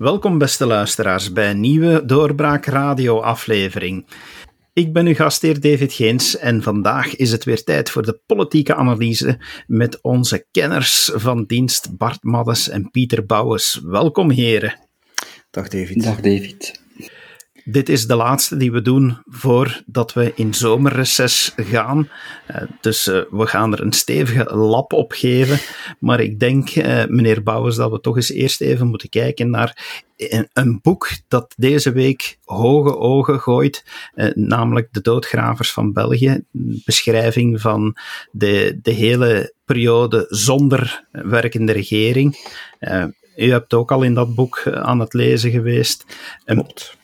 Welkom beste luisteraars bij een nieuwe Doorbraak Radio aflevering. Ik ben uw gastheer David Geens en vandaag is het weer tijd voor de politieke analyse met onze kenners van dienst Bart Maddes en Pieter Bouwens. Welkom heren. Dag David. Dag David. Dit is de laatste die we doen voordat we in zomerreces gaan. Uh, dus uh, we gaan er een stevige lap op geven. Maar ik denk, uh, meneer Bouwens, dat we toch eens eerst even moeten kijken naar een, boek dat deze week hoge ogen gooit, namelijk De Doodgravers van België. Beschrijving van de, de hele periode zonder werkende regering. u hebt ook al in dat boek aan het lezen geweest. Klopt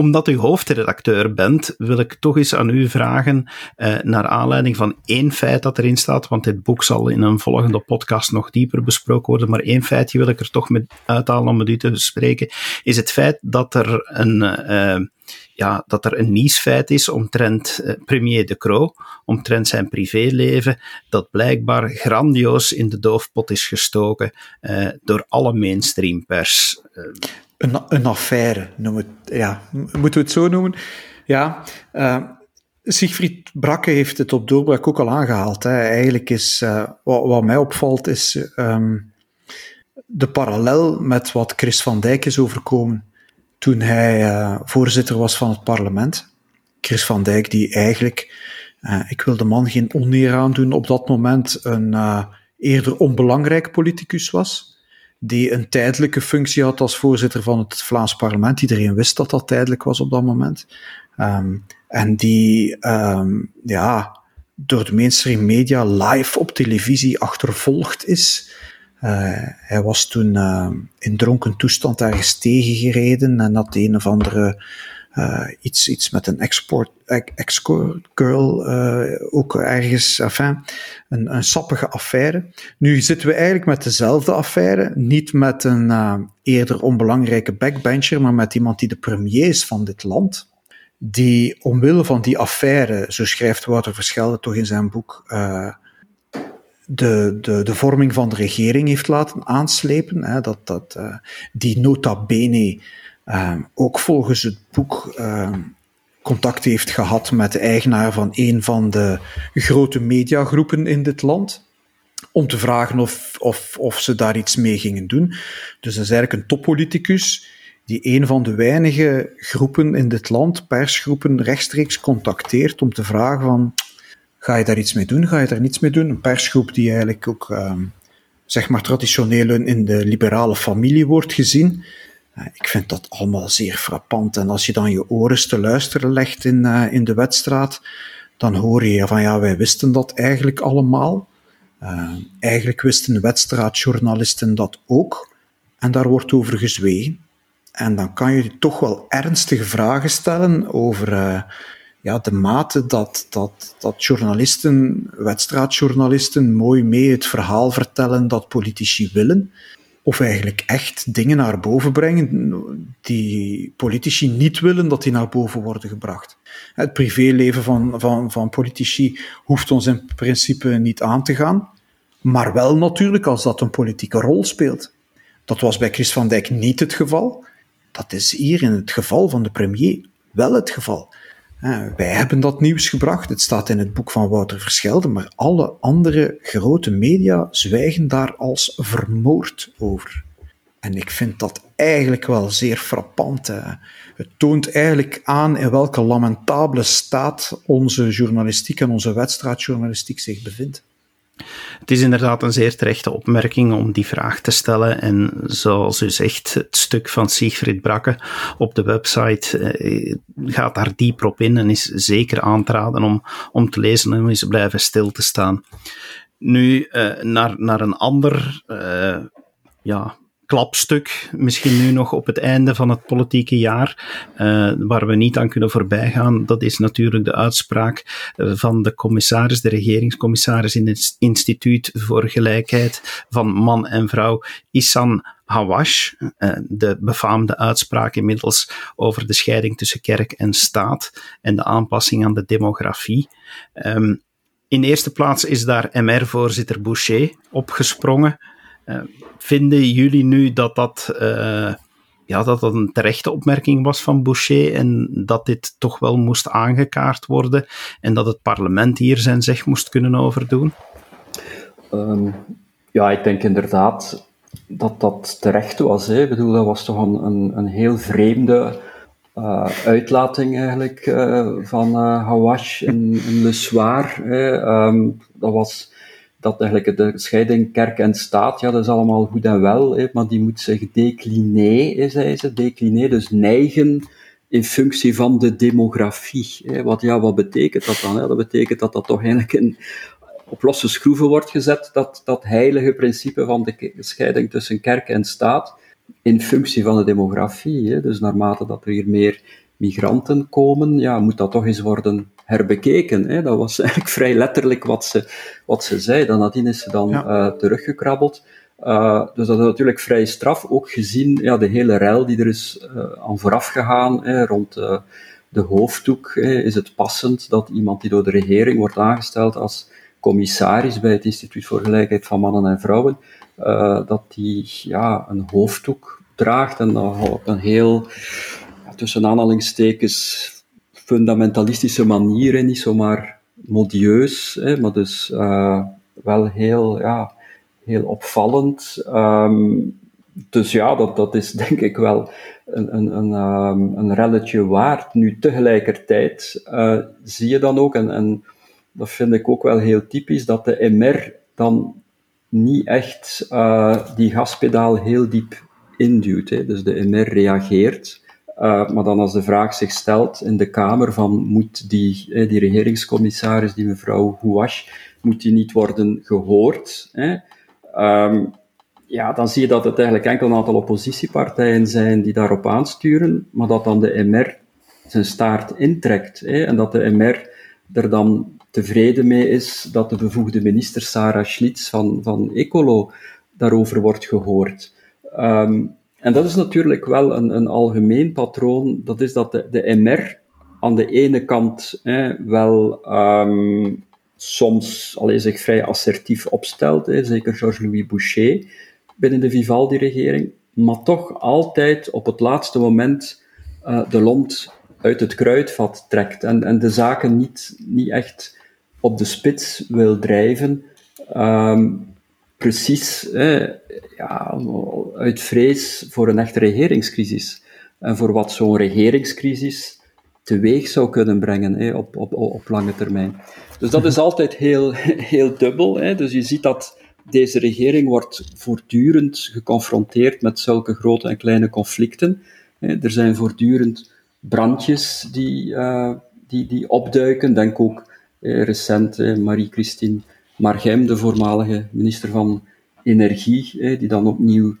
omdat u hoofdredacteur bent, wil ik toch eens aan u vragen, eh, naar aanleiding van één feit dat erin staat, want dit boek zal in een volgende podcast nog dieper besproken worden, maar één feitje wil ik er toch met uithalen om met u te bespreken, is het feit dat er een, uh, ja, dat er een nieuwsfeit is omtrent uh, premier De Croo, omtrent zijn privéleven, dat blijkbaar grandioos in de doofpot is gestoken uh, door alle mainstream pers. Een, affaire, noem het, ja, moeten we het zo noemen? Ja, uh, Siegfried Brakke heeft het op doorbraak ook al aangehaald. Hè. Eigenlijk is, uh, wat, mij opvalt, is um, de parallel met wat Chris van Dijk is overkomen toen hij uh, voorzitter was van het parlement. Chris van Dijk, die eigenlijk, ik wil de man geen oneer aandoen, op dat moment een eerder onbelangrijk politicus was die een tijdelijke functie had als voorzitter van het Vlaams parlement. Iedereen wist dat dat tijdelijk was op dat moment. Um, en die, um, ja, door de mainstream media live op televisie achtervolgd is. Uh, hij was toen uh, in dronken toestand ergens tegengereden en had een of andere uh, iets, iets met een export, escort girl, uh, ook ergens, enfin, een, een sappige affaire. Nu zitten we eigenlijk met dezelfde affaire, niet met een uh, eerder onbelangrijke backbencher, maar met iemand die de premier is van dit land, die omwille van die affaire, zo schrijft Wouter Verschelde toch in zijn boek, de, de, de vorming van de regering heeft laten aanslepen, hè, dat, dat, die nota bene ook volgens het boek uh, contact heeft gehad met de eigenaar van een van de grote mediagroepen in dit land. Om te vragen of, of, of ze daar iets mee gingen doen. Dus dat is eigenlijk een toppoliticus die een van de weinige groepen in dit land, persgroepen, rechtstreeks contacteert om te vragen van, ga je daar iets mee doen, ga je daar niets mee doen? Een persgroep die eigenlijk ook, uh, zeg maar, traditioneel in de liberale familie wordt gezien, ik vind dat allemaal zeer frappant. En als je dan je oren te luisteren legt in, uh, in de wedstraat, dan hoor je van ja, wij wisten dat eigenlijk allemaal. Uh, eigenlijk wisten wedstraatjournalisten dat ook. En daar wordt over gezwegen. En dan kan je toch wel ernstige vragen stellen over uh, ja, de mate dat, dat, dat journalisten, wedstraatjournalisten, mooi mee het verhaal vertellen dat politici willen of eigenlijk echt dingen naar boven brengen die politici niet willen dat die naar boven worden gebracht. Het privéleven van, van, van politici hoeft ons in principe niet aan te gaan, maar wel natuurlijk als dat een politieke rol speelt. Dat was bij Chris van Dijk niet het geval. Dat is hier in het geval van de premier wel het geval. Wij hebben dat nieuws gebracht. Het staat in het boek van Wouter Verschelde, maar alle andere grote media zwijgen daar als vermoord over. En ik vind dat eigenlijk wel zeer frappant. Het toont eigenlijk aan in welke lamentabele staat onze journalistiek en onze wedstraatjournalistiek zich bevindt. Het is inderdaad een zeer terechte opmerking om die vraag te stellen. En zoals u zegt, het stuk van Siegfried Brakke op de website eh, gaat daar dieper op in en is zeker aan te raden om, om te lezen en om eens blijven stil te staan. Nu eh, naar, naar een ander uh, ja, klapstuk, misschien nu nog op het einde van het politieke jaar, uh, waar we niet aan kunnen voorbijgaan. Dat is natuurlijk de uitspraak eh, van de commissaris, de regeringscommissaris in het Instituut voor Gelijkheid van Man en Vrouw, Isan Hawash, uh, de befaamde uitspraak inmiddels over de scheiding tussen kerk en staat en de aanpassing aan de demografie. Um, in eerste plaats is daar MR-voorzitter Boucher opgesprongen. Uh, vinden jullie nu dat dat uh, ja, dat dat een terechte opmerking was van Boucher en dat dit toch wel moest aangekaart worden en dat het parlement hier zijn zeg moest kunnen overdoen? Um, ja, ik denk inderdaad dat dat terecht was. Hè. Ik bedoel, dat was toch een, een, heel vreemde uh, uitlating eigenlijk van uh, Hawash in, in Le Soir. Um, dat was dat eigenlijk de scheiding kerk en staat, ja, dat is allemaal goed en wel, hè, maar die moet zich decliner, zei ze, decliner, dus neigen in functie van de demografie. Hè. Wat, ja, wat betekent dat dan? Hè? Dat betekent dat dat toch eigenlijk in, op losse schroeven wordt gezet, dat, dat heilige principe van de scheiding tussen kerk en staat, in functie van de demografie. Hè. Dus naarmate dat er hier meer migranten komen, ja, moet dat toch eens worden herbekeken. Hè. Dat was eigenlijk vrij letterlijk wat ze, wat ze zei. Dan nadien is ze dan ja. uh, teruggekrabbeld. Uh, dus dat is natuurlijk vrij straf, ook gezien ja, de hele rel die er is uh, aan vooraf gegaan hè, rond de hoofddoek. Hè, is het passend dat iemand die door de regering wordt aangesteld als commissaris bij het Instituut voor Gelijkheid van Mannen en Vrouwen, dat die ja, een hoofddoek draagt en op een heel, tussen aanhalingstekens, fundamentalistische manieren, niet zomaar modieus, hè, maar dus uh, wel heel, ja, heel opvallend. Um, dus ja, dat, dat is denk ik wel een, een, een, um, een relletje waard. Nu, tegelijkertijd uh, zie je dan ook, en, en dat vind ik ook wel heel typisch, dat de MR dan niet echt uh, die gaspedaal heel diep induwt. Hè. Dus de MR reageert uh, maar dan als de vraag zich stelt in de Kamer van moet die, eh, die regeringscommissaris, die mevrouw Houache, moet die niet worden gehoord? Um, ja, dan zie je dat het eigenlijk enkel een aantal oppositiepartijen zijn die daarop aansturen, maar dat dan de MR zijn staart intrekt. Hè? En dat de MR er dan tevreden mee is dat de bevoegde minister Sarah Schlitz van, van Ecolo daarover wordt gehoord. Um, en dat is natuurlijk wel een, een algemeen patroon. Dat is dat de, de MR aan de ene kant hè, wel um, soms alleen zich vrij assertief opstelt, hè, zeker Georges-Louis Boucher binnen de Vivaldi-regering, maar toch altijd op het laatste moment uh, de lont uit het kruidvat trekt en, en de zaken niet, niet echt op de spits wil drijven. Um, precies ja, uit vrees voor een echte regeringscrisis. En voor wat zo'n regeringscrisis teweeg zou kunnen brengen op, op, op lange termijn. Dus dat is altijd heel, heel dubbel. Hè. Dus je ziet dat deze regering wordt voortdurend geconfronteerd met zulke grote en kleine conflicten. Er zijn voortdurend brandjes die, uh, die, die opduiken. Denk ook eh, recent Marie-Christine Margem, de voormalige minister van Energie, die dan opnieuw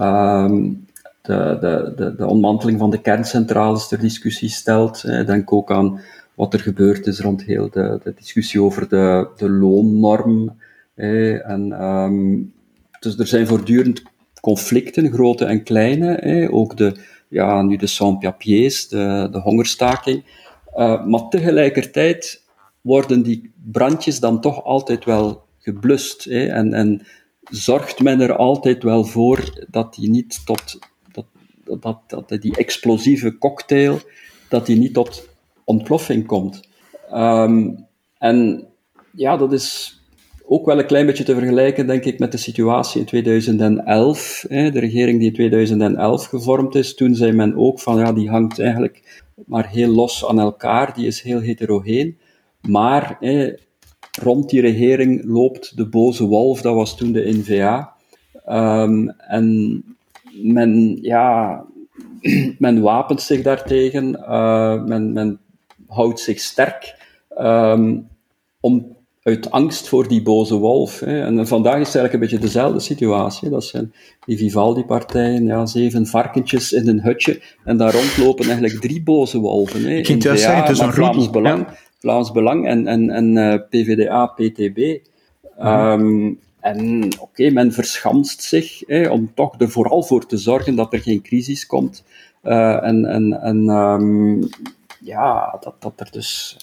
um, de, de, de, de, ontmanteling van de kerncentrales ter discussie stelt. Denk ook aan wat er gebeurd is rond heel de, de discussie over de, de loonnorm. En, um, dus er zijn voortdurend conflicten, grote en kleine. Ook de, ja, nu de sans-papiers, de, de hongerstaking. Uh, maar tegelijkertijd worden die brandjes dan toch altijd wel geblust. Hè? En, en zorgt men er altijd wel voor dat die niet tot, dat, dat, dat die explosieve cocktail, dat die niet tot ontploffing komt. Um, en ja, dat is ook wel een klein beetje te vergelijken, denk ik, met de situatie in 2011. Hè, de regering die in 2011 gevormd is, toen zei men ook van, ja, die hangt eigenlijk maar heel los aan elkaar, die is heel heterogeen. Maar rond die regering loopt de boze wolf, dat was toen de NVA. Um, en men, ja, men wapent zich daartegen, uh, men, men houdt zich sterk um, om, uit angst voor die boze wolf. Hè. En vandaag is het eigenlijk een beetje dezelfde situatie. Dat zijn die Vivaldi-partijen, ja, zeven varkentjes in een hutje, en daar rondlopen eigenlijk drie boze wolven. Hè. Ik ging juist zeggen, het is een Vlaams Belang. Vlaams Belang en, en, en uh, PVDA, PTB. Um, en oké, okay, men verschanst zich hè, om toch er vooral voor te zorgen dat er geen crisis komt. Uh, en en, en um, ja, dat, dat er dus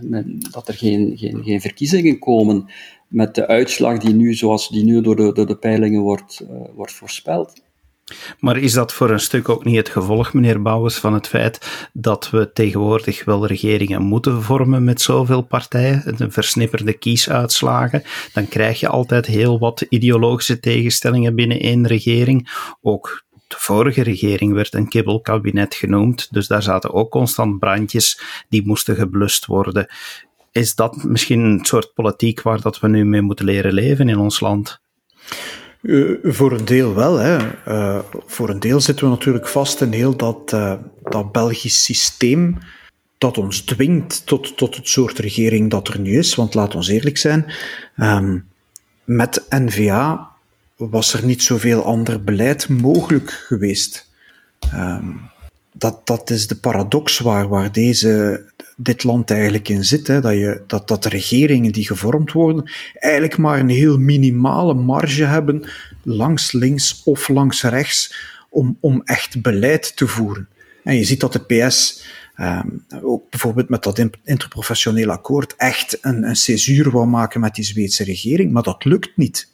men, dat er geen, geen, geen verkiezingen komen met de uitslag die nu, zoals die nu door de, door de peilingen wordt, uh, wordt voorspeld. Maar is dat voor een stuk ook niet het gevolg, meneer Bouwens, van het feit dat we tegenwoordig wel regeringen moeten vormen met zoveel partijen, de versnipperde kiesuitslagen? Dan krijg je altijd heel wat ideologische tegenstellingen binnen één regering. Ook de vorige regering werd een kibbelkabinet genoemd, dus daar zaten ook constant brandjes die moesten geblust worden. Is dat misschien een soort politiek waar dat we nu mee moeten leren leven in ons land? Uh, voor een deel wel. Hè. Uh, voor een deel zitten we natuurlijk vast in heel dat, uh, dat Belgisch systeem dat ons dwingt tot, tot het soort regering dat er nu is. Want laat ons eerlijk zijn, um, met NVA was er niet zoveel ander beleid mogelijk geweest. Um, dat, dat is de paradox waar, waar deze, dit land eigenlijk in zit. Hè, dat, je, dat, dat de regeringen die gevormd worden eigenlijk maar een heel minimale marge hebben langs links of langs rechts om, om echt beleid te voeren. En je ziet dat de PS um, ook bijvoorbeeld met dat interprofessioneel akkoord echt een, een césuur wou maken met die Zweedse regering, maar dat lukt niet.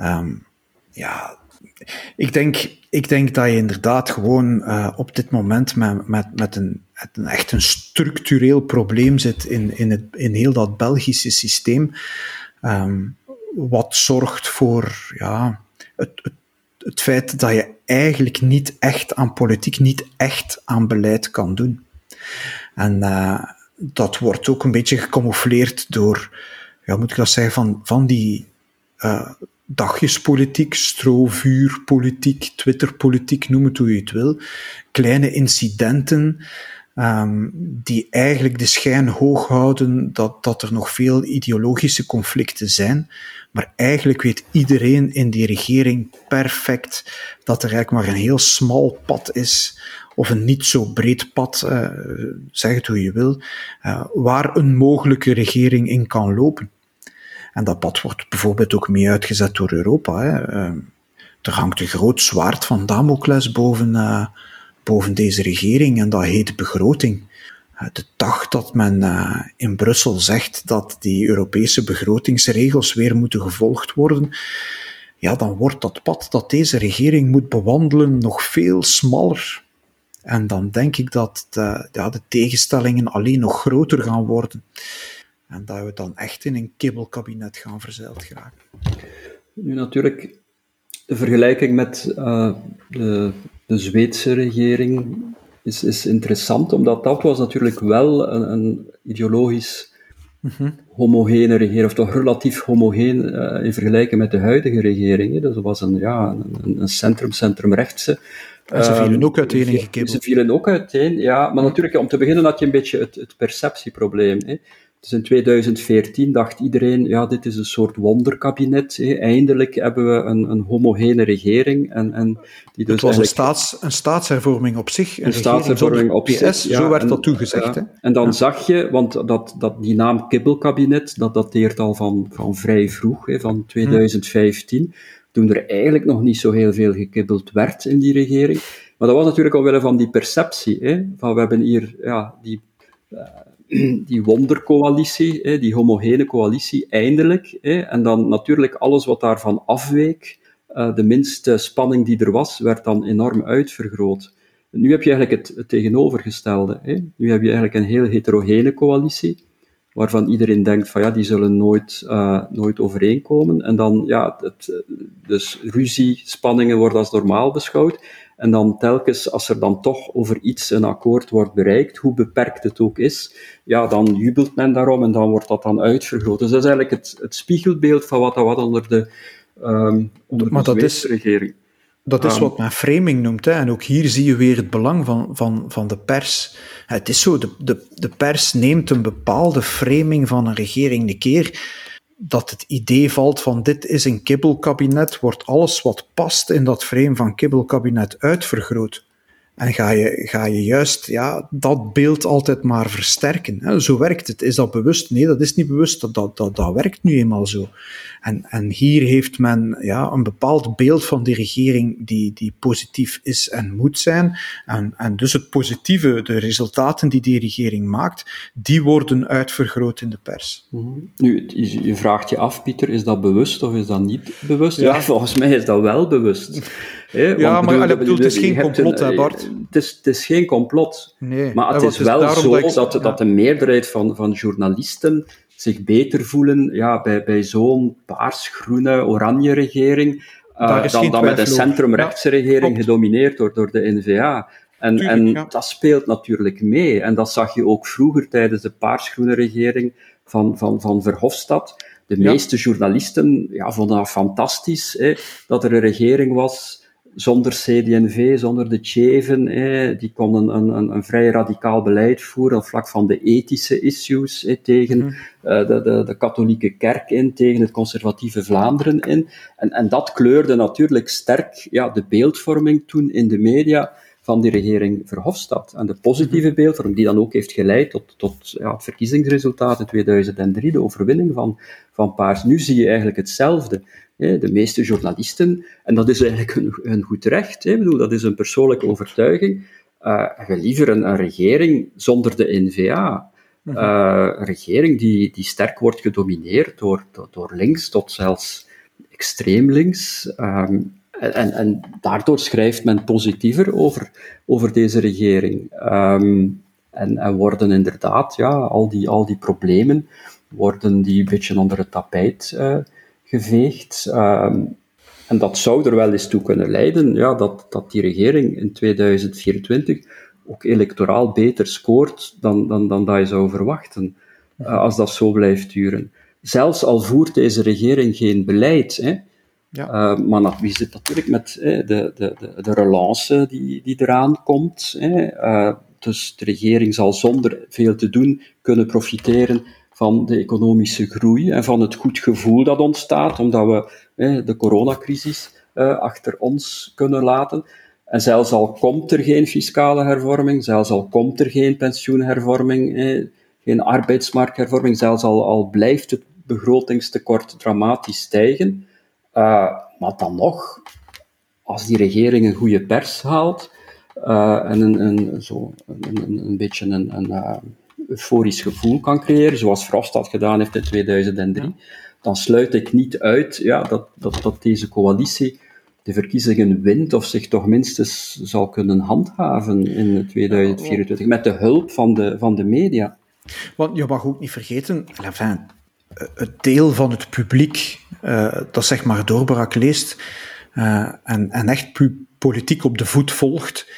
Um, ja, ik denk, ik denk dat je inderdaad gewoon uh, op dit moment met, met, met, een, een echt een structureel probleem zit in, in, het, in heel dat Belgische systeem. Um, wat zorgt voor ja, het, het, het feit dat je eigenlijk niet echt aan politiek, niet echt aan beleid kan doen. En uh, dat wordt ook een beetje gecamoufleerd door, ja, moet ik dat zeggen, van, van die uh, dagjespolitiek, stroovuurpolitiek, twitterpolitiek, noem het hoe je het wil. Kleine incidenten um, die eigenlijk de schijn hoog houden dat, dat er nog veel ideologische conflicten zijn. Maar eigenlijk weet iedereen in die regering perfect dat er eigenlijk maar een heel smal pad is, of een niet zo breed pad, uh, zeg het hoe je wil, uh, waar een mogelijke regering in kan lopen. En dat pad wordt bijvoorbeeld ook mee uitgezet door Europa. Hè. Ehm, er hangt een groot zwaard van Damocles boven, uh, boven deze regering en dat heet begroting. Uh, de dag dat men uh, in Brussel zegt dat die Europese begrotingsregels weer moeten gevolgd worden, ja, dan wordt dat pad dat deze regering moet bewandelen nog veel smaller. En dan denk ik dat de, de tegenstellingen alleen nog groter gaan worden. En dat we dan echt in een kibbelkabinet gaan verzeild geraken. Nu natuurlijk, de vergelijking met uh, de, de Zweedse regering is, is interessant, omdat dat was natuurlijk wel een, een ideologisch mm homogene regering, of toch relatief homogeen uh, in vergelijking met de huidige regering. Dus dat was een, ja, een, een centrum-centrum-rechtse. En ze vielen ook uiteen in gekibbel. Ze vielen ook uiteen, ja. Maar natuurlijk, om te beginnen had je een beetje het, het perceptieprobleem. Hè. Dus in 2014 dacht iedereen, ja, dit is een soort wonderkabinet. Hè. Eindelijk hebben we een, een homogene regering. En, en die dus het was een, staats, een staatshervorming op zich. Een, een staatshervorming op PS, zich, ja, zo werd dat toegezegd. Ja. En dan zag je, want dat, dat, die naam kibbelkabinet, dat dateert al van, van vrij vroeg, hè, van 2015. Hm. Toen er eigenlijk nog niet zo heel veel gekibbeld werd in die regering. Maar dat was natuurlijk omwille van die perceptie. Hè, van we hebben hier ja, die... Uh, die wondercoalitie, die homogene coalitie, eindelijk. En dan natuurlijk alles wat daarvan afweek, eh, de minste spanning die er was, werd dan enorm uitvergroot. Nu heb je eigenlijk het, tegenovergestelde. Nu heb je eigenlijk een heel heterogene coalitie, waarvan iedereen denkt van ja, die zullen nooit, uh, nooit overeenkomen. En dan, ja, het, dus ruzie, spanningen worden als normaal beschouwd. En dan telkens, als er dan toch over iets een akkoord wordt bereikt, hoe beperkt het ook is, ja, dan jubelt men daarom en dan wordt dat dan uitvergroot. Dus dat is eigenlijk het, het spiegelbeeld van wat dat wat onder de, um, onder maar de dat is, regering. Dat is wat men framing noemt. Hè. En ook hier zie je weer het belang van, van, van de pers. Het is zo, de, de, de pers neemt een bepaalde framing van een regering een keer dat het idee valt van dit is een kibbelkabinet, wordt alles wat past in dat frame van kibbelkabinet uitvergroot. En ga je, ga je juist ja, dat beeld altijd maar versterken. Zo werkt het. Is dat bewust? Nee, dat is niet bewust. Dat, dat, dat, dat werkt nu eenmaal zo. En, en hier heeft men ja, een bepaald beeld van die regering die, die positief is en moet zijn. En, en dus het positieve, de resultaten die die regering maakt, die worden uitvergroot in de pers. Mhm. Nu, je vraagt je af, Pieter, is dat bewust of is dat niet bewust? Ja, ja volgens mij is dat wel bewust. Ja, maar ik bedoel, het is geen complot, hè, Bart? Het is, het is geen complot. Nee, maar het is wel zo dat, dat, dat de meerderheid van, van journalisten zich beter voelen ja, bij, bij zo'n paars-groene, oranje regering uh, dan, dan met een centrumrechtse regering gedomineerd door, door de NVA. En, en dat speelt natuurlijk mee. En dat zag je ook vroeger tijdens de paarsgroene regering van, van, van Verhofstadt. De meeste journalisten ja, vonden dat fantastisch, hè, dat er een regering was zonder CD&V, zonder de Tjeven. Die konden een, een, een, vrij radicaal beleid voeren op vlak van de ethische issues tegen mhm. eh, de, de, de, katholieke kerk in, tegen het conservatieve Vlaanderen in. En, en dat kleurde natuurlijk sterk ja, de beeldvorming toen in de media van die regering Verhofstadt. En de positieve mhm. beeldvorming, die dan ook heeft geleid tot, tot ja, het verkiezingsresultaat in 2003, de overwinning van, van Paars. Nu zie je eigenlijk hetzelfde. De meeste journalisten, en dat is eigenlijk een, een goed recht, ik bedoel, dat is een persoonlijke overtuiging, uh, liever een, een, regering zonder de NVA. Mhm. Uh, een regering die, die sterk wordt gedomineerd door, door, links tot zelfs extreem links. Ehm, en, en daardoor schrijft men positiever over, over deze regering. Ehm, en, en worden inderdaad ja, al, die, al die problemen worden die een beetje onder het tapijt uh, geveegd. Ehm, en dat zou er wel eens toe kunnen leiden ja, dat, dat die regering in 2024 ook electoraal beter scoort dan, dan, dan dat je zou verwachten, uh, als dat zo blijft duren. Zelfs al voert deze regering geen beleid, hè, ja. Uh, maar wie zit natuurlijk met de, de, de, de relance die, die eraan komt. Uh, dus de regering zal zonder veel te doen kunnen profiteren van de economische groei en van het goed gevoel dat ontstaat, omdat we de coronacrisis uh, achter ons kunnen laten. En zelfs al komt er geen fiscale hervorming, zelfs al komt er geen pensioenhervorming, geen arbeidsmarkthervorming, zelfs al blijft het begrotingstekort dramatisch stijgen, uh, maar dan nog, als die regering een goede pers haalt uh, en een, een, zo, een, een beetje een, een uh, euforisch gevoel kan creëren, zoals Frost dat gedaan heeft in 2003, dan sluit ik niet uit ja, dat, dat, dat deze coalitie de verkiezingen wint of zich toch minstens zal kunnen handhaven in 2024 met de hulp van de, van de media. Want je mag ook niet vergeten, het deel van het publiek uh, dat zeg maar doorbraak leest uh, en, en echt politiek op de voet volgt,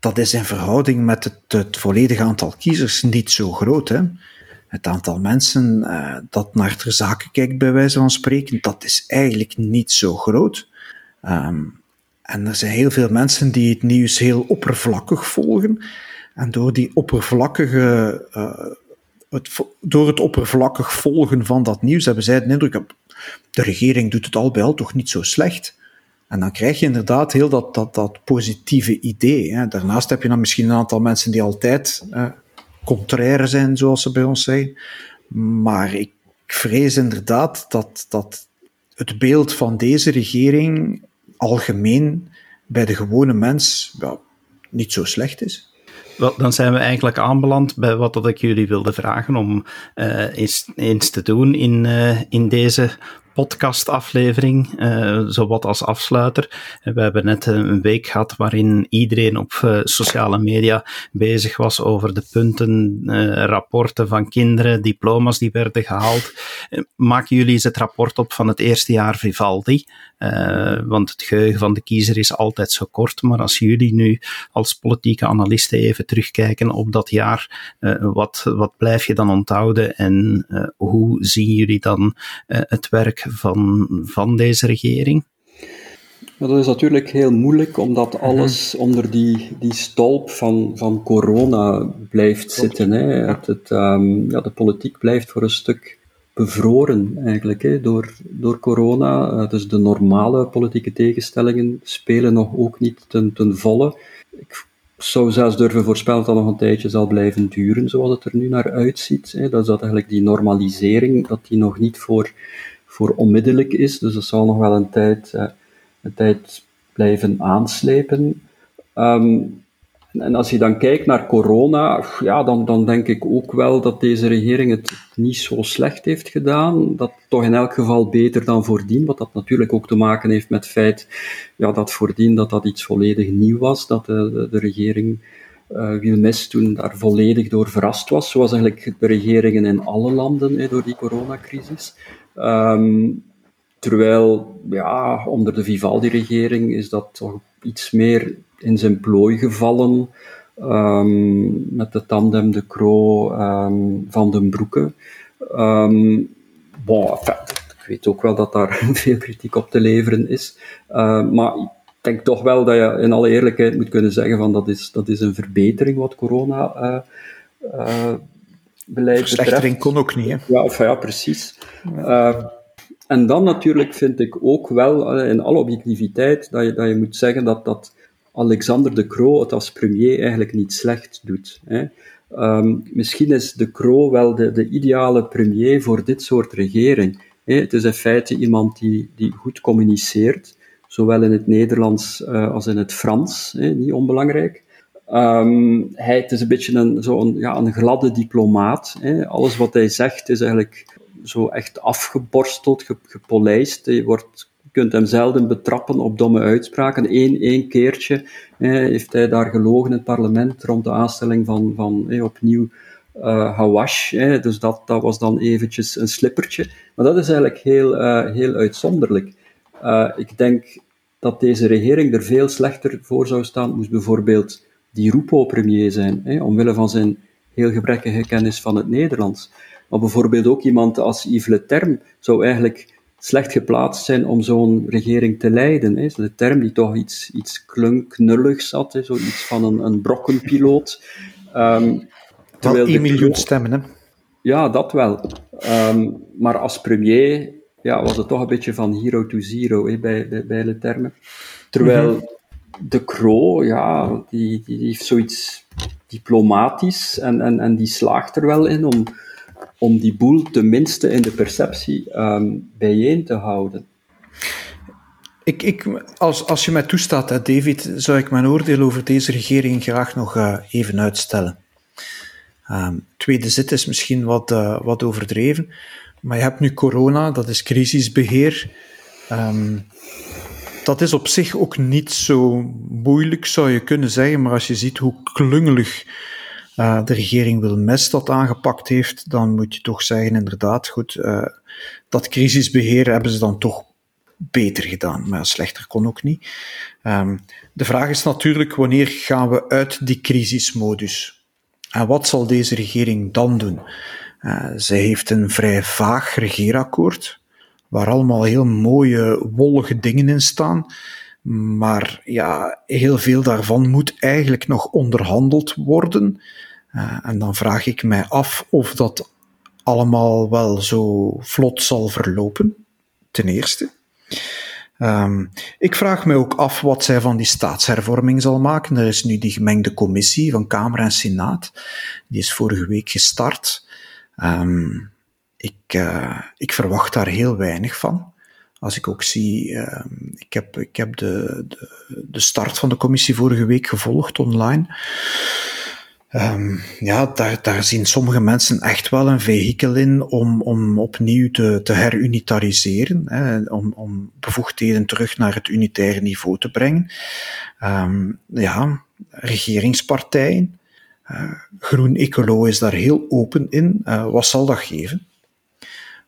dat is in verhouding met het, het volledige aantal kiezers niet zo groot. Hè? Het aantal mensen uh, dat naar ter zaken kijkt, bij wijze van spreken, dat is eigenlijk niet zo groot. Um, en er zijn heel veel mensen die het nieuws heel oppervlakkig volgen. En door die oppervlakkige door het oppervlakkig volgen van dat nieuws hebben zij de indruk, de regering doet het al bij al toch niet zo slecht. En dan krijg je inderdaad heel dat, dat, dat positieve idee. Hè. Daarnaast heb je dan misschien een aantal mensen die altijd eh, contraire zijn, zoals ze bij ons zeggen. Maar ik vrees inderdaad dat, dat het beeld van deze regering algemeen bij de gewone mens niet zo slecht is. Wel, dan zijn we eigenlijk aanbeland bij wat dat ik jullie wilde vragen om uh, eens, eens, te doen in, uh, in deze podcastaflevering, uh, zowat als afsluiter. We hebben net een week gehad waarin iedereen op uh, sociale media bezig was over de punten, uh, rapporten van kinderen, diploma's die werden gehaald. Maken jullie eens het rapport op van het eerste jaar Vivaldi? want het geheugen van de kiezer is altijd zo kort, maar als jullie nu als politieke analisten even terugkijken op dat jaar, wat, wat blijf je dan onthouden en hoe zien jullie dan het werk van, van deze regering? dat is natuurlijk heel moeilijk, omdat mhm. alles onder die, die stolp van, van corona blijft zitten. Hè. Het, het, um, ja, de politiek blijft voor een stuk bevroren eigenlijk hè, door, door corona. Uh, dus de normale politieke tegenstellingen spelen nog ook niet ten, ten volle. Ik zou zelfs durven voorspellen dat dat nog een tijdje zal blijven duren, zoals het er nu naar uitziet. Hè. Dat is dat eigenlijk die normalisering, dat die nog niet voor voor onmiddellijk is. Dus dat zal nog wel een tijd, uh, een tijd blijven aanslepen. Um, En als je dan kijkt naar corona, ja, dan, dan denk ik ook wel dat deze regering het niet zo slecht heeft gedaan. Dat toch in elk geval beter dan voordien, wat dat natuurlijk ook te maken heeft met het feit ja, dat voordien dat dat iets volledig nieuw was, dat de, de, regering uh, Wilmes toen daar volledig door verrast was, zoals eigenlijk de regeringen in alle landen door die coronacrisis. Um, terwijl, ja, onder de Vivaldi-regering is dat toch iets meer in zijn plooi gevallen. Um, met de tandem de Croo um, van den Broeke. Ik weet ook wel dat daar veel kritiek op te leveren is. Maar ik denk toch wel dat je in alle eerlijkheid moet kunnen zeggen van dat is, dat is een verbetering wat corona uh, uh, beleid Verslechtering kon ook niet, hè? Ja, of, ja precies. Ja. en dan natuurlijk vind ik ook wel, in alle objectiviteit, dat je, dat je moet zeggen dat dat Alexander de Croo het als premier eigenlijk niet slecht doet. Hè. Um, misschien is de Croo wel de, de, ideale premier voor dit soort regering. Hè. Het is in feite iemand die, die goed communiceert, zowel in het Nederlands uh, als in het Frans, hè, niet onbelangrijk. Um, hij het is een beetje een, zo een, ja, een gladde diplomaat. Hè. Alles wat hij zegt is eigenlijk zo echt afgeborsteld, gepolijst. Hij wordt kunt hem zelden betrappen op domme uitspraken. Eén, één keertje heeft hij daar gelogen in het parlement rond de aanstelling van, van opnieuw uh, Hawash. dus dat, dat was dan eventjes een slippertje. Maar dat is eigenlijk heel, uh, heel uitzonderlijk. Uh, ik denk dat deze regering er veel slechter voor zou staan, moest bijvoorbeeld die Rupo premier zijn, omwille van zijn heel gebrekkige kennis van het Nederlands. Maar bijvoorbeeld ook iemand als Yves Le Terme zou eigenlijk slecht geplaatst zijn om zo'n regering te leiden. Hè. De term die toch iets, iets klunknulligs had, hè. zoiets van een, een brokkenpiloot. Um, wel 1 miljoen stemmen, hè? Ja, dat wel. Um, maar als premier ja, was het toch een beetje van hero to zero hè, bij, bij, bij de termen. Terwijl -hmm. De Croo, ja, die, die heeft zoiets diplomatisch en, en, en die slaagt er wel in om om die boel tenminste in de perceptie um, bijeen te houden. Ik, ik, als, als je mij toestaat, David, zou ik mijn oordeel over deze regering graag nog uh, even uitstellen. Um, tweede zit is misschien wat, uh, wat overdreven, maar je hebt nu corona, dat is crisisbeheer. Um, dat is op zich ook niet zo moeilijk, zou je kunnen zeggen, maar als je ziet hoe klungelig uh, de regering Wilmes dat aangepakt heeft, dan moet je toch zeggen, inderdaad, goed, uh, dat crisisbeheer hebben ze dan toch beter gedaan, maar slechter kon ook niet. Um, de vraag is natuurlijk, wanneer gaan we uit die crisismodus? En wat zal deze regering dan doen? Uh, zij heeft een vrij vaag regeerakkoord, waar allemaal heel mooie, wollige dingen in staan. Maar ja, heel veel daarvan moet eigenlijk nog onderhandeld worden. Uh, en dan vraag ik mij af of dat allemaal wel zo vlot zal verlopen, ten eerste. Um, ik vraag me ook af wat zij van die staatshervorming zal maken. Er is nu die gemengde commissie van Kamer en Senaat. Die is vorige week gestart. Um, ik, uh, ik verwacht daar heel weinig van. Als ik ook zie, uh, ik heb, ik heb de, de, de start van de commissie vorige week gevolgd online. Um, ja, daar, daar zien sommige mensen echt wel een vehikel in om, om opnieuw te, te herunitariseren, hè, om, om bevoegdheden terug naar het unitaire niveau te brengen. Um, ja, regeringspartijen. Uh, Groen Ecolo is daar heel open in. Uh, wat zal dat geven?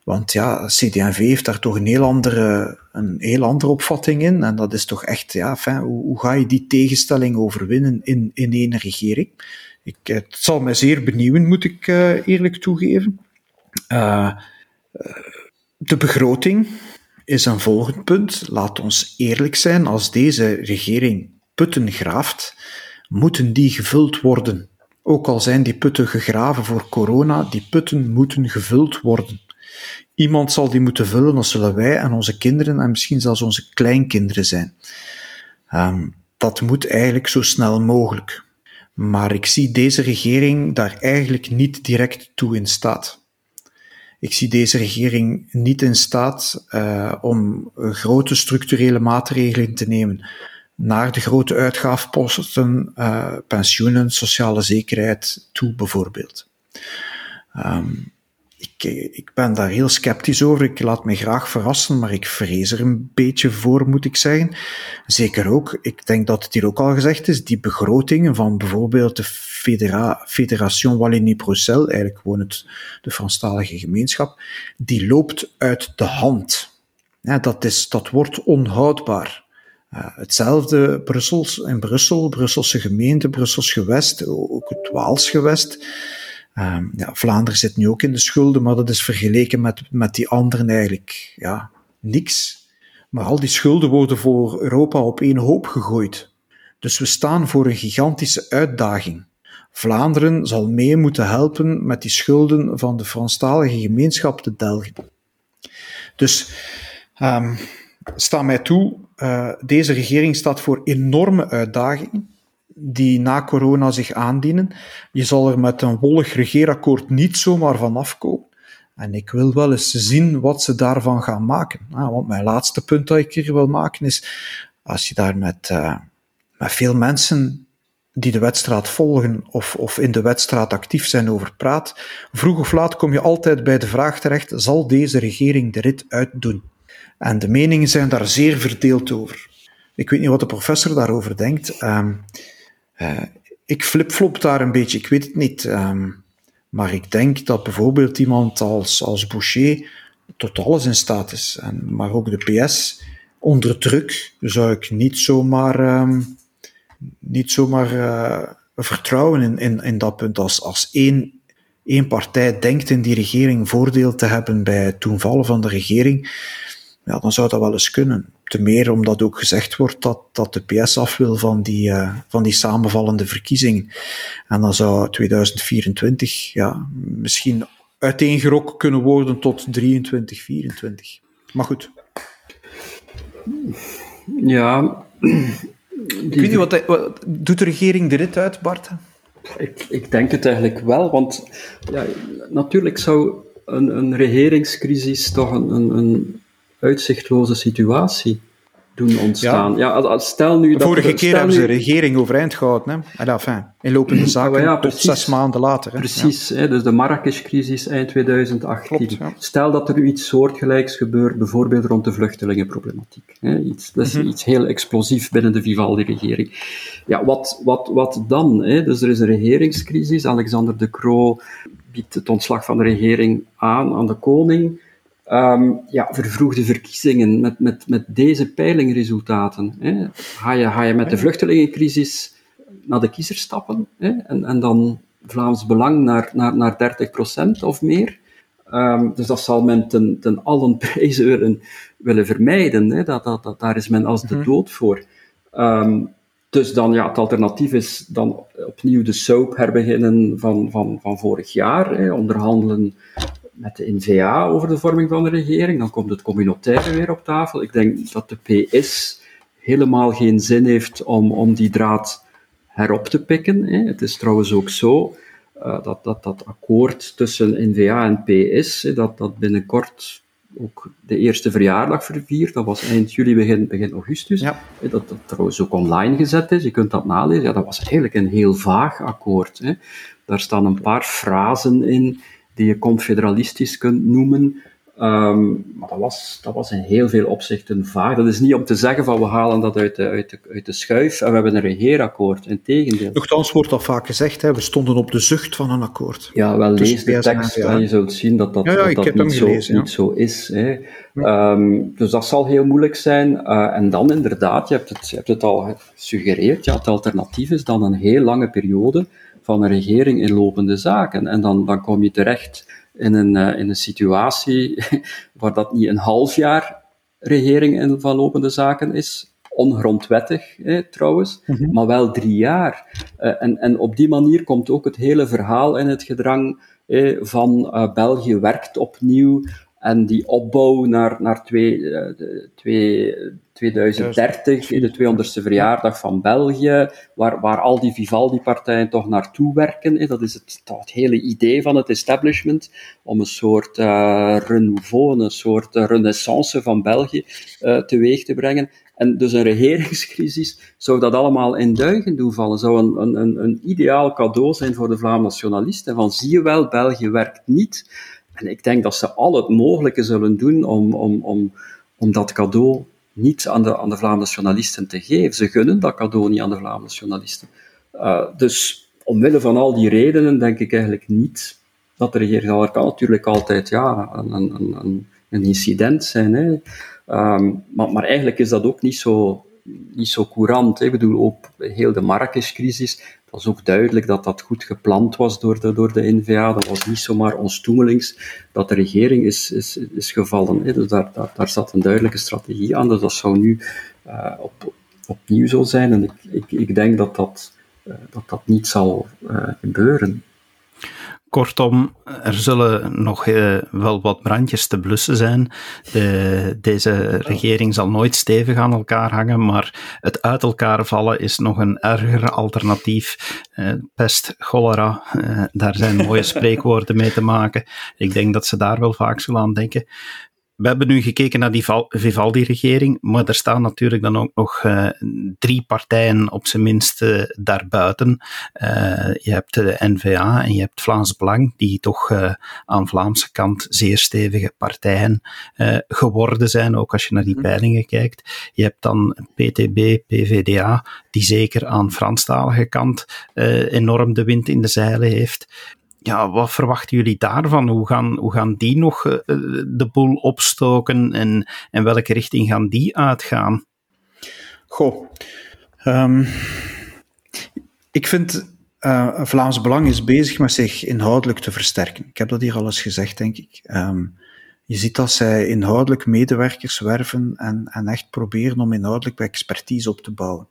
Want ja, CD&V heeft daar toch een heel andere, een heel andere opvatting in. En dat is toch echt, ja, fijn, hoe, hoe ga je die tegenstelling overwinnen in, in één regering? Ik, het zal mij zeer benieuwen, moet ik uh, eerlijk toegeven. Uh, de begroting is een volgend punt. Laat ons eerlijk zijn, als deze regering putten graaft, moeten die gevuld worden. Ook al zijn die putten gegraven voor corona, die putten moeten gevuld worden. Iemand zal die moeten vullen, dat zullen wij en onze kinderen en misschien zelfs onze kleinkinderen zijn. Um, dat moet eigenlijk zo snel mogelijk. Maar ik zie deze regering daar eigenlijk niet direct toe in staat. Ik zie deze regering niet in staat uh, om grote structurele maatregelen te nemen naar de grote uitgaafposten, uh, pensioenen, sociale zekerheid toe bijvoorbeeld. Um, ik, ik ben daar heel sceptisch over. Ik laat me graag verrassen, maar ik vrees er een beetje voor, moet ik zeggen. Zeker ook, ik denk dat het hier ook al gezegd is, die begrotingen van bijvoorbeeld de Federa Fédération Wallonie-Bruxelles, eigenlijk gewoon het, de Franstalige gemeenschap, die loopt uit de hand. Dat, is, dat wordt onhoudbaar. Uh, hetzelfde Brussels, in Brussel, Brusselse gemeente, Brussels gewest, ook het Waals gewest. Uh, ja, Vlaanderen zit nu ook in de schulden, maar dat is vergeleken met, met die anderen eigenlijk ja, niks. Maar al die schulden worden voor Europa op één hoop gegooid. Dus we staan voor een gigantische uitdaging. Vlaanderen zal mee moeten helpen met die schulden van de Franstalige gemeenschap te delgen. Dus um, sta mij toe, uh, deze regering staat voor enorme uitdagingen die na corona zich aandienen. Je zal er met een wollig regeerakkoord niet zomaar van afkomen. En ik wil wel eens zien wat ze daarvan gaan maken. Ah, want mijn laatste punt dat ik hier wil maken is, als je daar met, uh, met veel mensen die de wedstrijd volgen of, of in de wedstrijd actief zijn over praat, vroeg of laat kom je altijd bij de vraag terecht, zal deze regering de rit uitdoen? En de meningen zijn daar zeer verdeeld over. Ik weet niet wat de professor daarover denkt. Um, uh, ik flipflop daar een beetje, ik weet het niet. Um, maar ik denk dat bijvoorbeeld iemand als, als Boucher tot alles in staat is. En, maar ook de PS, onder druk zou ik niet zomaar, um, niet zomaar uh, vertrouwen in, in, in dat punt. Als, als één, één partij denkt in die regering voordeel te hebben bij het toenvallen van de regering, ja, dan zou dat wel eens kunnen. Te meer omdat ook gezegd wordt dat, dat de PS af wil van die, uh, van die samenvallende verkiezingen. En dan zou 2024 ja, misschien uiteengerokken kunnen worden tot 23, 24. Maar goed. Ja. Ik weet niet, wat, wat, doet de regering de rit uit, Bart? Ik, ik denk het eigenlijk wel, want ja, natuurlijk zou een, een regeringscrisis toch een, een, een uitzichtloze situatie doen ontstaan. Ja, ja stel nu dat Vorige keer hebben ze de regering overeind gehouden. Hè? En enfin, in lopende zaken ja, tot zes maanden later. Hè? Precies, hè, dus de Marrakesh-crisis eind 2018. Klopt, stel dat er nu iets soortgelijks gebeurt, bijvoorbeeld rond de vluchtelingenproblematiek. Hè? Iets, dat is mm -hmm. iets heel explosief binnen de Vivaldi-regering. Ja, wat, wat, wat dan? Hè? Dus er is een regeringscrisis. Alexander de Croo biedt het ontslag van de regering aan aan de koning. Um, ja, vervroegde verkiezingen met, met, met deze peilingresultaten. Hè. Ga, je, ga je met de vluchtelingencrisis naar de kiezer stappen hè, en, en dan Vlaams Belang naar, naar, naar 30% of meer? Um, dus dat zal men ten, ten allen prijzen willen, willen vermijden. Hè. Dat, dat, dat, daar is men als de mhm. dood voor. Um, dus dan, ja, het alternatief is dan opnieuw de soap herbeginnen van, van, van vorig jaar. Hè, onderhandelen met de NVA over de vorming van de regering. Dan komt het communautaire weer op tafel. Ik denk dat de PS helemaal geen zin heeft om, om die draad herop te pikken. Hè. Het is trouwens ook zo uh, dat, dat dat akkoord tussen NVA en PS, hè, dat, dat binnenkort ook de eerste verjaardag verviert. Dat was eind juli, begin, begin augustus. Ja. Dat, dat trouwens ook online gezet is. Je kunt dat nalezen. Ja, dat was eigenlijk een heel vaag akkoord. Hè. Daar staan een paar frasen in die je confederalistisch kunt noemen. Um, maar dat was, dat was in heel veel opzichten vaag. Dat is niet om te zeggen van we halen dat uit de, uit de, uit de schuif en we hebben een regeerakkoord. Integendeel. Nochtans wordt dat vaak gezegd, hè, we stonden op de zucht van een akkoord. Ja, wel lees de tekst en je zult zien dat dat, ja, ja, dat, dat niet, zo, niet zo is. Hè. Um, dus dat zal heel moeilijk zijn. Uh, en dan inderdaad, je hebt het, je hebt het al gesuggereerd, ja, het alternatief is dan een heel lange periode van een regering in lopende zaken. En dan, dan kom je terecht in een, uh, in een situatie waar dat niet een half jaar regering in van lopende zaken is, ongrondwettig trouwens, mhm. maar wel drie jaar. Uh, en, en op die manier komt ook het hele verhaal in het gedrang van uh, België werkt opnieuw en die opbouw naar, naar twee, twee, 2030, de 200ste verjaardag van België, waar, waar al die Vivaldi-partijen toch naartoe werken. Dat is het, het hele idee van het establishment, om een soort uh, renouveau, een soort renaissance van België uh, teweeg te brengen. En dus een regeringscrisis zou dat allemaal in duigen doen vallen. Zou een, een, een ideaal cadeau zijn voor de Vlaamse nationalisten. Van zie je wel, België werkt niet. En ik denk dat ze al het mogelijke zullen doen om, om, om, om dat cadeau niet aan de, aan de Vlaamse nationalisten te geven. Ze gunnen dat cadeau niet aan de Vlaamse nationalisten. Uh, dus omwille van al die redenen denk ik eigenlijk niet dat de regering, dat kan natuurlijk altijd ja, een, een, een, een incident zijn. Hè. Maar, maar eigenlijk is dat ook niet zo, niet zo courant. Hè. Ik bedoel, ook heel de Marrakesh-crisis, het was ook duidelijk dat dat goed gepland was door de, door de NVA. Dat was niet zomaar onstoemelings dat de regering is, is, is gevallen. Hè. Dus daar, daar, daar zat een duidelijke strategie aan. Dus dat zou nu uh, op, opnieuw zo zijn. En ik, ik, ik denk dat dat, uh, dat, dat niet zal uh, gebeuren. Kortom, er zullen nog uh, wel wat brandjes te blussen zijn. De, deze regering zal nooit stevig aan elkaar hangen, maar het uit elkaar vallen is nog een erger alternatief. Uh, pest, cholera, uh, daar zijn mooie spreekwoorden mee te maken. Ik denk dat ze daar wel vaak zullen aan denken we hebben nu gekeken naar die Vivaldi-regering, maar er staan natuurlijk dan ook nog uh, drie partijen op zijn minst uh, daarbuiten. Uh, je hebt de N-VA en je hebt Vlaams Belang, die toch aan Vlaamse kant zeer stevige partijen geworden zijn, ook als je naar die mhm. peilingen kijkt. Je hebt dan PTB, PVDA, die zeker aan Franstalige kant enorm de wind in de zeilen heeft ja, wat verwachten jullie daarvan? Hoe gaan, hoe gaan die nog uh, de boel opstoken en, en welke richting gaan die uitgaan? Goh, um, ik vind uh, Vlaams Belang is bezig met zich inhoudelijk te versterken. Ik heb dat hier al eens gezegd, denk ik. Um, je ziet dat zij inhoudelijk medewerkers werven en, en echt proberen om inhoudelijk expertise op te bouwen.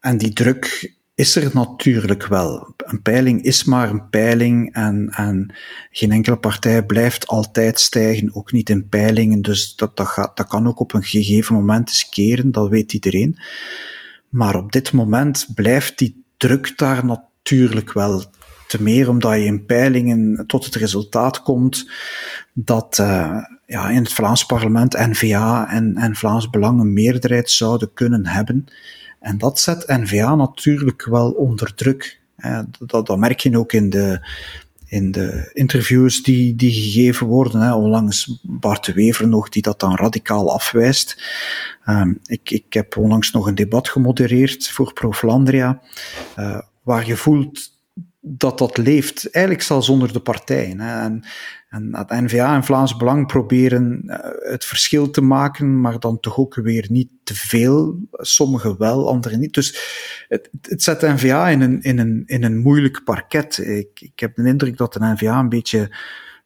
En die druk is er natuurlijk wel. Een peiling is maar een peiling en, en geen enkele partij blijft altijd stijgen, ook niet in peilingen. Dus dat, dat, gaat, dat kan ook op een gegeven moment eens keren, dat weet iedereen. Maar op dit moment blijft die druk daar natuurlijk wel. Te meer omdat je in peilingen tot het resultaat komt dat uh, ja, in het Vlaams parlement N-VA en, en Vlaams Belang een meerderheid zouden kunnen hebben. En dat zet NVA natuurlijk wel onder druk. Dat, dat merk je ook in de, in de interviews die, die gegeven worden. Onlangs Bart Wever nog, die dat dan radicaal afwijst. Um, ik, ik heb onlangs nog een debat gemodereerd voor Pro Flandria, uh, waar je voelt dat dat leeft, eigenlijk zelfs onder de partijen. En, en het N-VA en Vlaams Belang proberen eh, het verschil te maken, maar dan toch ook weer niet te veel. Sommigen wel, anderen niet. Dus het, het zet N-VA in een, in, een, in een moeilijk parket. Ik, ik heb de indruk dat de N-VA een beetje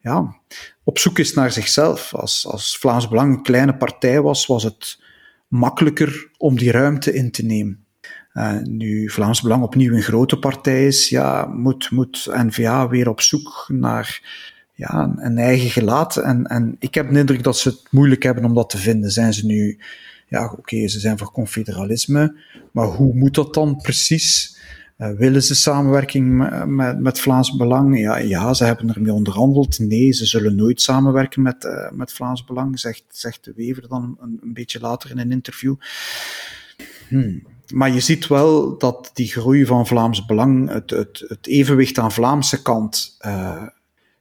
ja, op zoek is naar zichzelf. Als, als Vlaams Belang een kleine partij was, was het makkelijker om die ruimte in te nemen. Uh, nu Vlaams Belang opnieuw een grote partij is, ja, moet, moet N-VA weer op zoek naar ja, een eigen gelaat. En, en ik heb de indruk dat ze het moeilijk hebben om dat te vinden. Zijn ze nu, ja, oké, ze zijn voor confederalisme, maar hoe moet dat dan precies? Uh, willen ze samenwerking met, met, Vlaams Belang? Ja, ja, ze hebben ermee onderhandeld. Nee, ze zullen nooit samenwerken met, uh, met Vlaams Belang, zegt, zegt de Wever dan een, een beetje later in een interview. Hmm. Maar je ziet wel dat die groei van Vlaams Belang, het, het, het evenwicht aan Vlaamse kant, uh,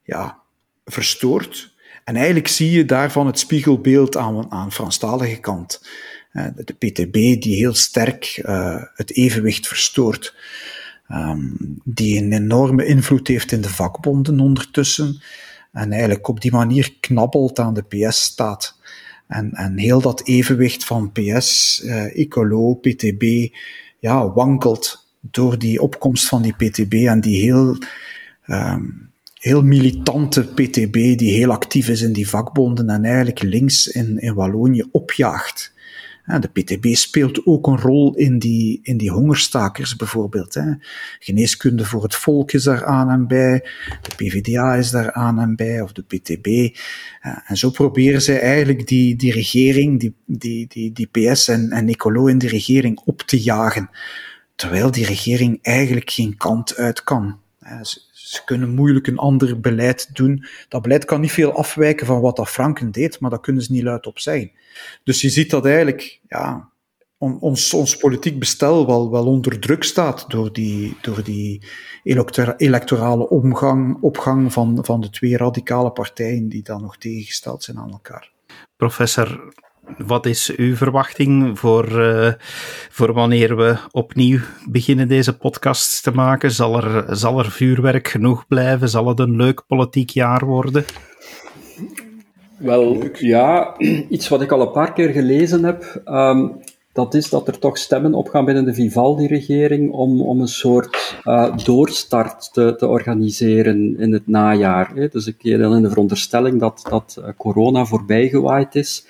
ja, verstoort. En eigenlijk zie je daarvan het spiegelbeeld aan, aan Franstalige kant. Uh, de PTB die heel sterk uh, het evenwicht verstoort. Um, die een enorme invloed heeft in de vakbonden ondertussen. En eigenlijk op die manier knabbelt aan de PS-staat. En, en heel dat evenwicht van PS, uh, Ecolo, PTB, ja, wankelt door die opkomst van die PTB en die heel um, heel militante PTB die heel actief is in die vakbonden en eigenlijk links in, in Wallonië opjaagt. De PTB speelt ook een rol in die, in die hongerstakers bijvoorbeeld. Geneeskunde voor het volk is daar aan en bij, de PvdA is daar aan en bij, of de PTB. En zo proberen zij eigenlijk die, die regering, die, die, die, die PS en, en Nicolo in die regering op te jagen. Terwijl die regering eigenlijk geen kant uit kan. Ze, kunnen moeilijk een ander beleid doen. Dat beleid kan niet veel afwijken van wat dat Franken deed, maar dat kunnen ze niet luid op zeggen. Dus je ziet dat eigenlijk ja, ons, ons politiek bestel wel, wel onder druk staat door die, door die electorale omgang, opgang van, van de twee radicale partijen die dan nog tegengesteld zijn aan elkaar. Professor wat is uw verwachting voor, uh, voor wanneer we opnieuw beginnen deze podcasts te maken? Zal er, zal er vuurwerk genoeg blijven? Zal het een leuk politiek jaar worden? Wel, ja, iets wat ik al een paar keer gelezen heb, um, dat is dat er toch stemmen opgaan binnen de Vivaldi-regering om, om een soort uh, doorstart te, te organiseren in het najaar. Hè. Dus ik dan in de veronderstelling dat, dat uh, corona voorbijgewaaid is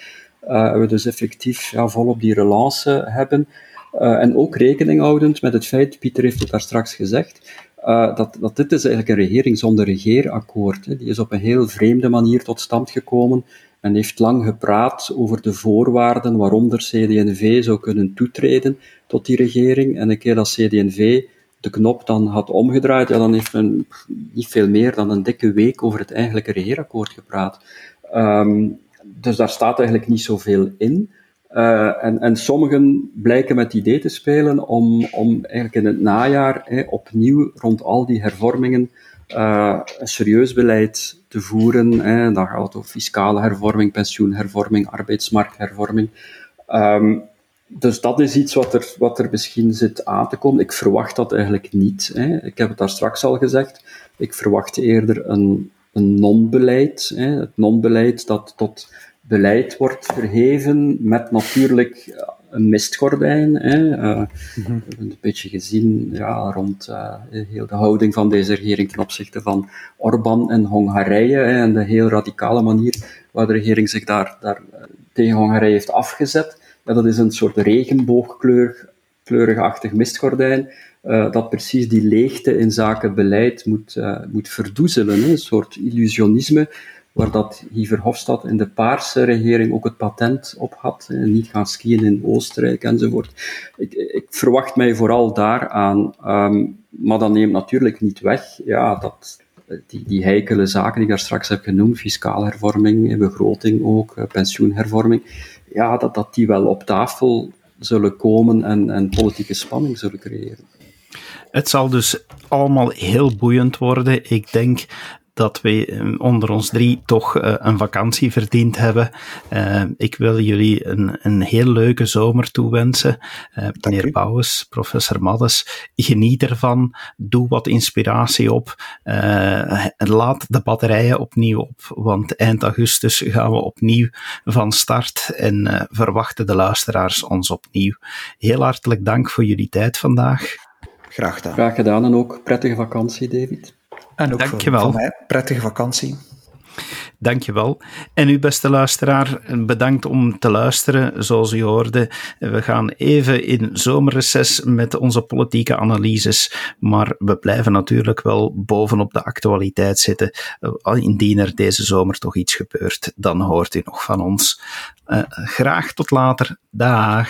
we dus effectief ja, volop die relance hebben. Uh, en ook rekening houdend met het feit, Pieter heeft het daar straks gezegd, uh, dat, dat dit is eigenlijk een regering zonder regeerakkoord. Hè. Die is op een heel vreemde manier tot stand gekomen en heeft lang gepraat over de voorwaarden waaronder CD&V zou kunnen toetreden tot die regering. En een keer dat CD&V de knop dan had omgedraaid, ja, dan heeft men niet veel meer dan een dikke week over het eigenlijke regeerakkoord gepraat. Um, dus daar staat eigenlijk niet zoveel in. Uh, en, en sommigen blijken met het idee te spelen om, om eigenlijk in het najaar opnieuw rond al die hervormingen uh, een serieus beleid te voeren. Hè. Dan gaat het over fiscale hervorming, pensioenhervorming, arbeidsmarkthervorming. Um, dus dat is iets wat er, wat er misschien zit aan te komen. Ik verwacht dat eigenlijk niet. Hè. Ik heb het daar straks al gezegd. Ik verwacht eerder een, een non-beleid. Het non-beleid dat tot beleid wordt verheven met natuurlijk een mistgordijn. Hè. Uh, mm-hmm. Een beetje gezien ja, rond uh, heel de houding van deze regering ten opzichte van Orbán en Hongarije hè, en de heel radicale manier waar de regering zich daar, daar tegen Hongarije heeft afgezet. Dat is een soort regenboogkleurigachtig mistgordijn uh, dat precies die leegte in zaken beleid moet, uh, moet verdoezelen. Hè? Een soort illusionisme, waar dat Guy Verhofstadt in de Paarse regering ook het patent op had. Hè? Niet gaan skiën in Oostenrijk enzovoort. Ik, ik verwacht mij vooral daaraan. Um, maar dat neemt natuurlijk niet weg ja, dat die, die heikele zaken die ik daar straks heb genoemd, fiscale hervorming, begroting ook, pensioenhervorming, ja, dat, dat die wel op tafel zullen komen en, en politieke spanning zullen creëren. Het zal dus allemaal heel boeiend worden. Ik denk dat we eh, onder ons drie toch uh, een vakantie verdiend hebben. Uh, ik wil jullie een, een heel leuke zomer toewensen. Uh, meneer Bouwens, professor Maddes, geniet ervan. Doe wat inspiratie op. laat de batterijen opnieuw op, want eind augustus gaan we opnieuw van start en verwachten de luisteraars ons opnieuw. Heel hartelijk dank voor jullie tijd vandaag. Graag gedaan. Graag gedaan en ook prettige vakantie, David. En ook Dankjewel. voor, mij prettige vakantie. Dankjewel. En u, beste luisteraar, bedankt om te luisteren. Zoals u hoorde, we gaan even in zomerreces met onze politieke analyses, maar we blijven natuurlijk wel bovenop de actualiteit zitten. Eh, indien er deze zomer toch iets gebeurt, dan hoort u nog van ons. Uh, graag tot later. Dag.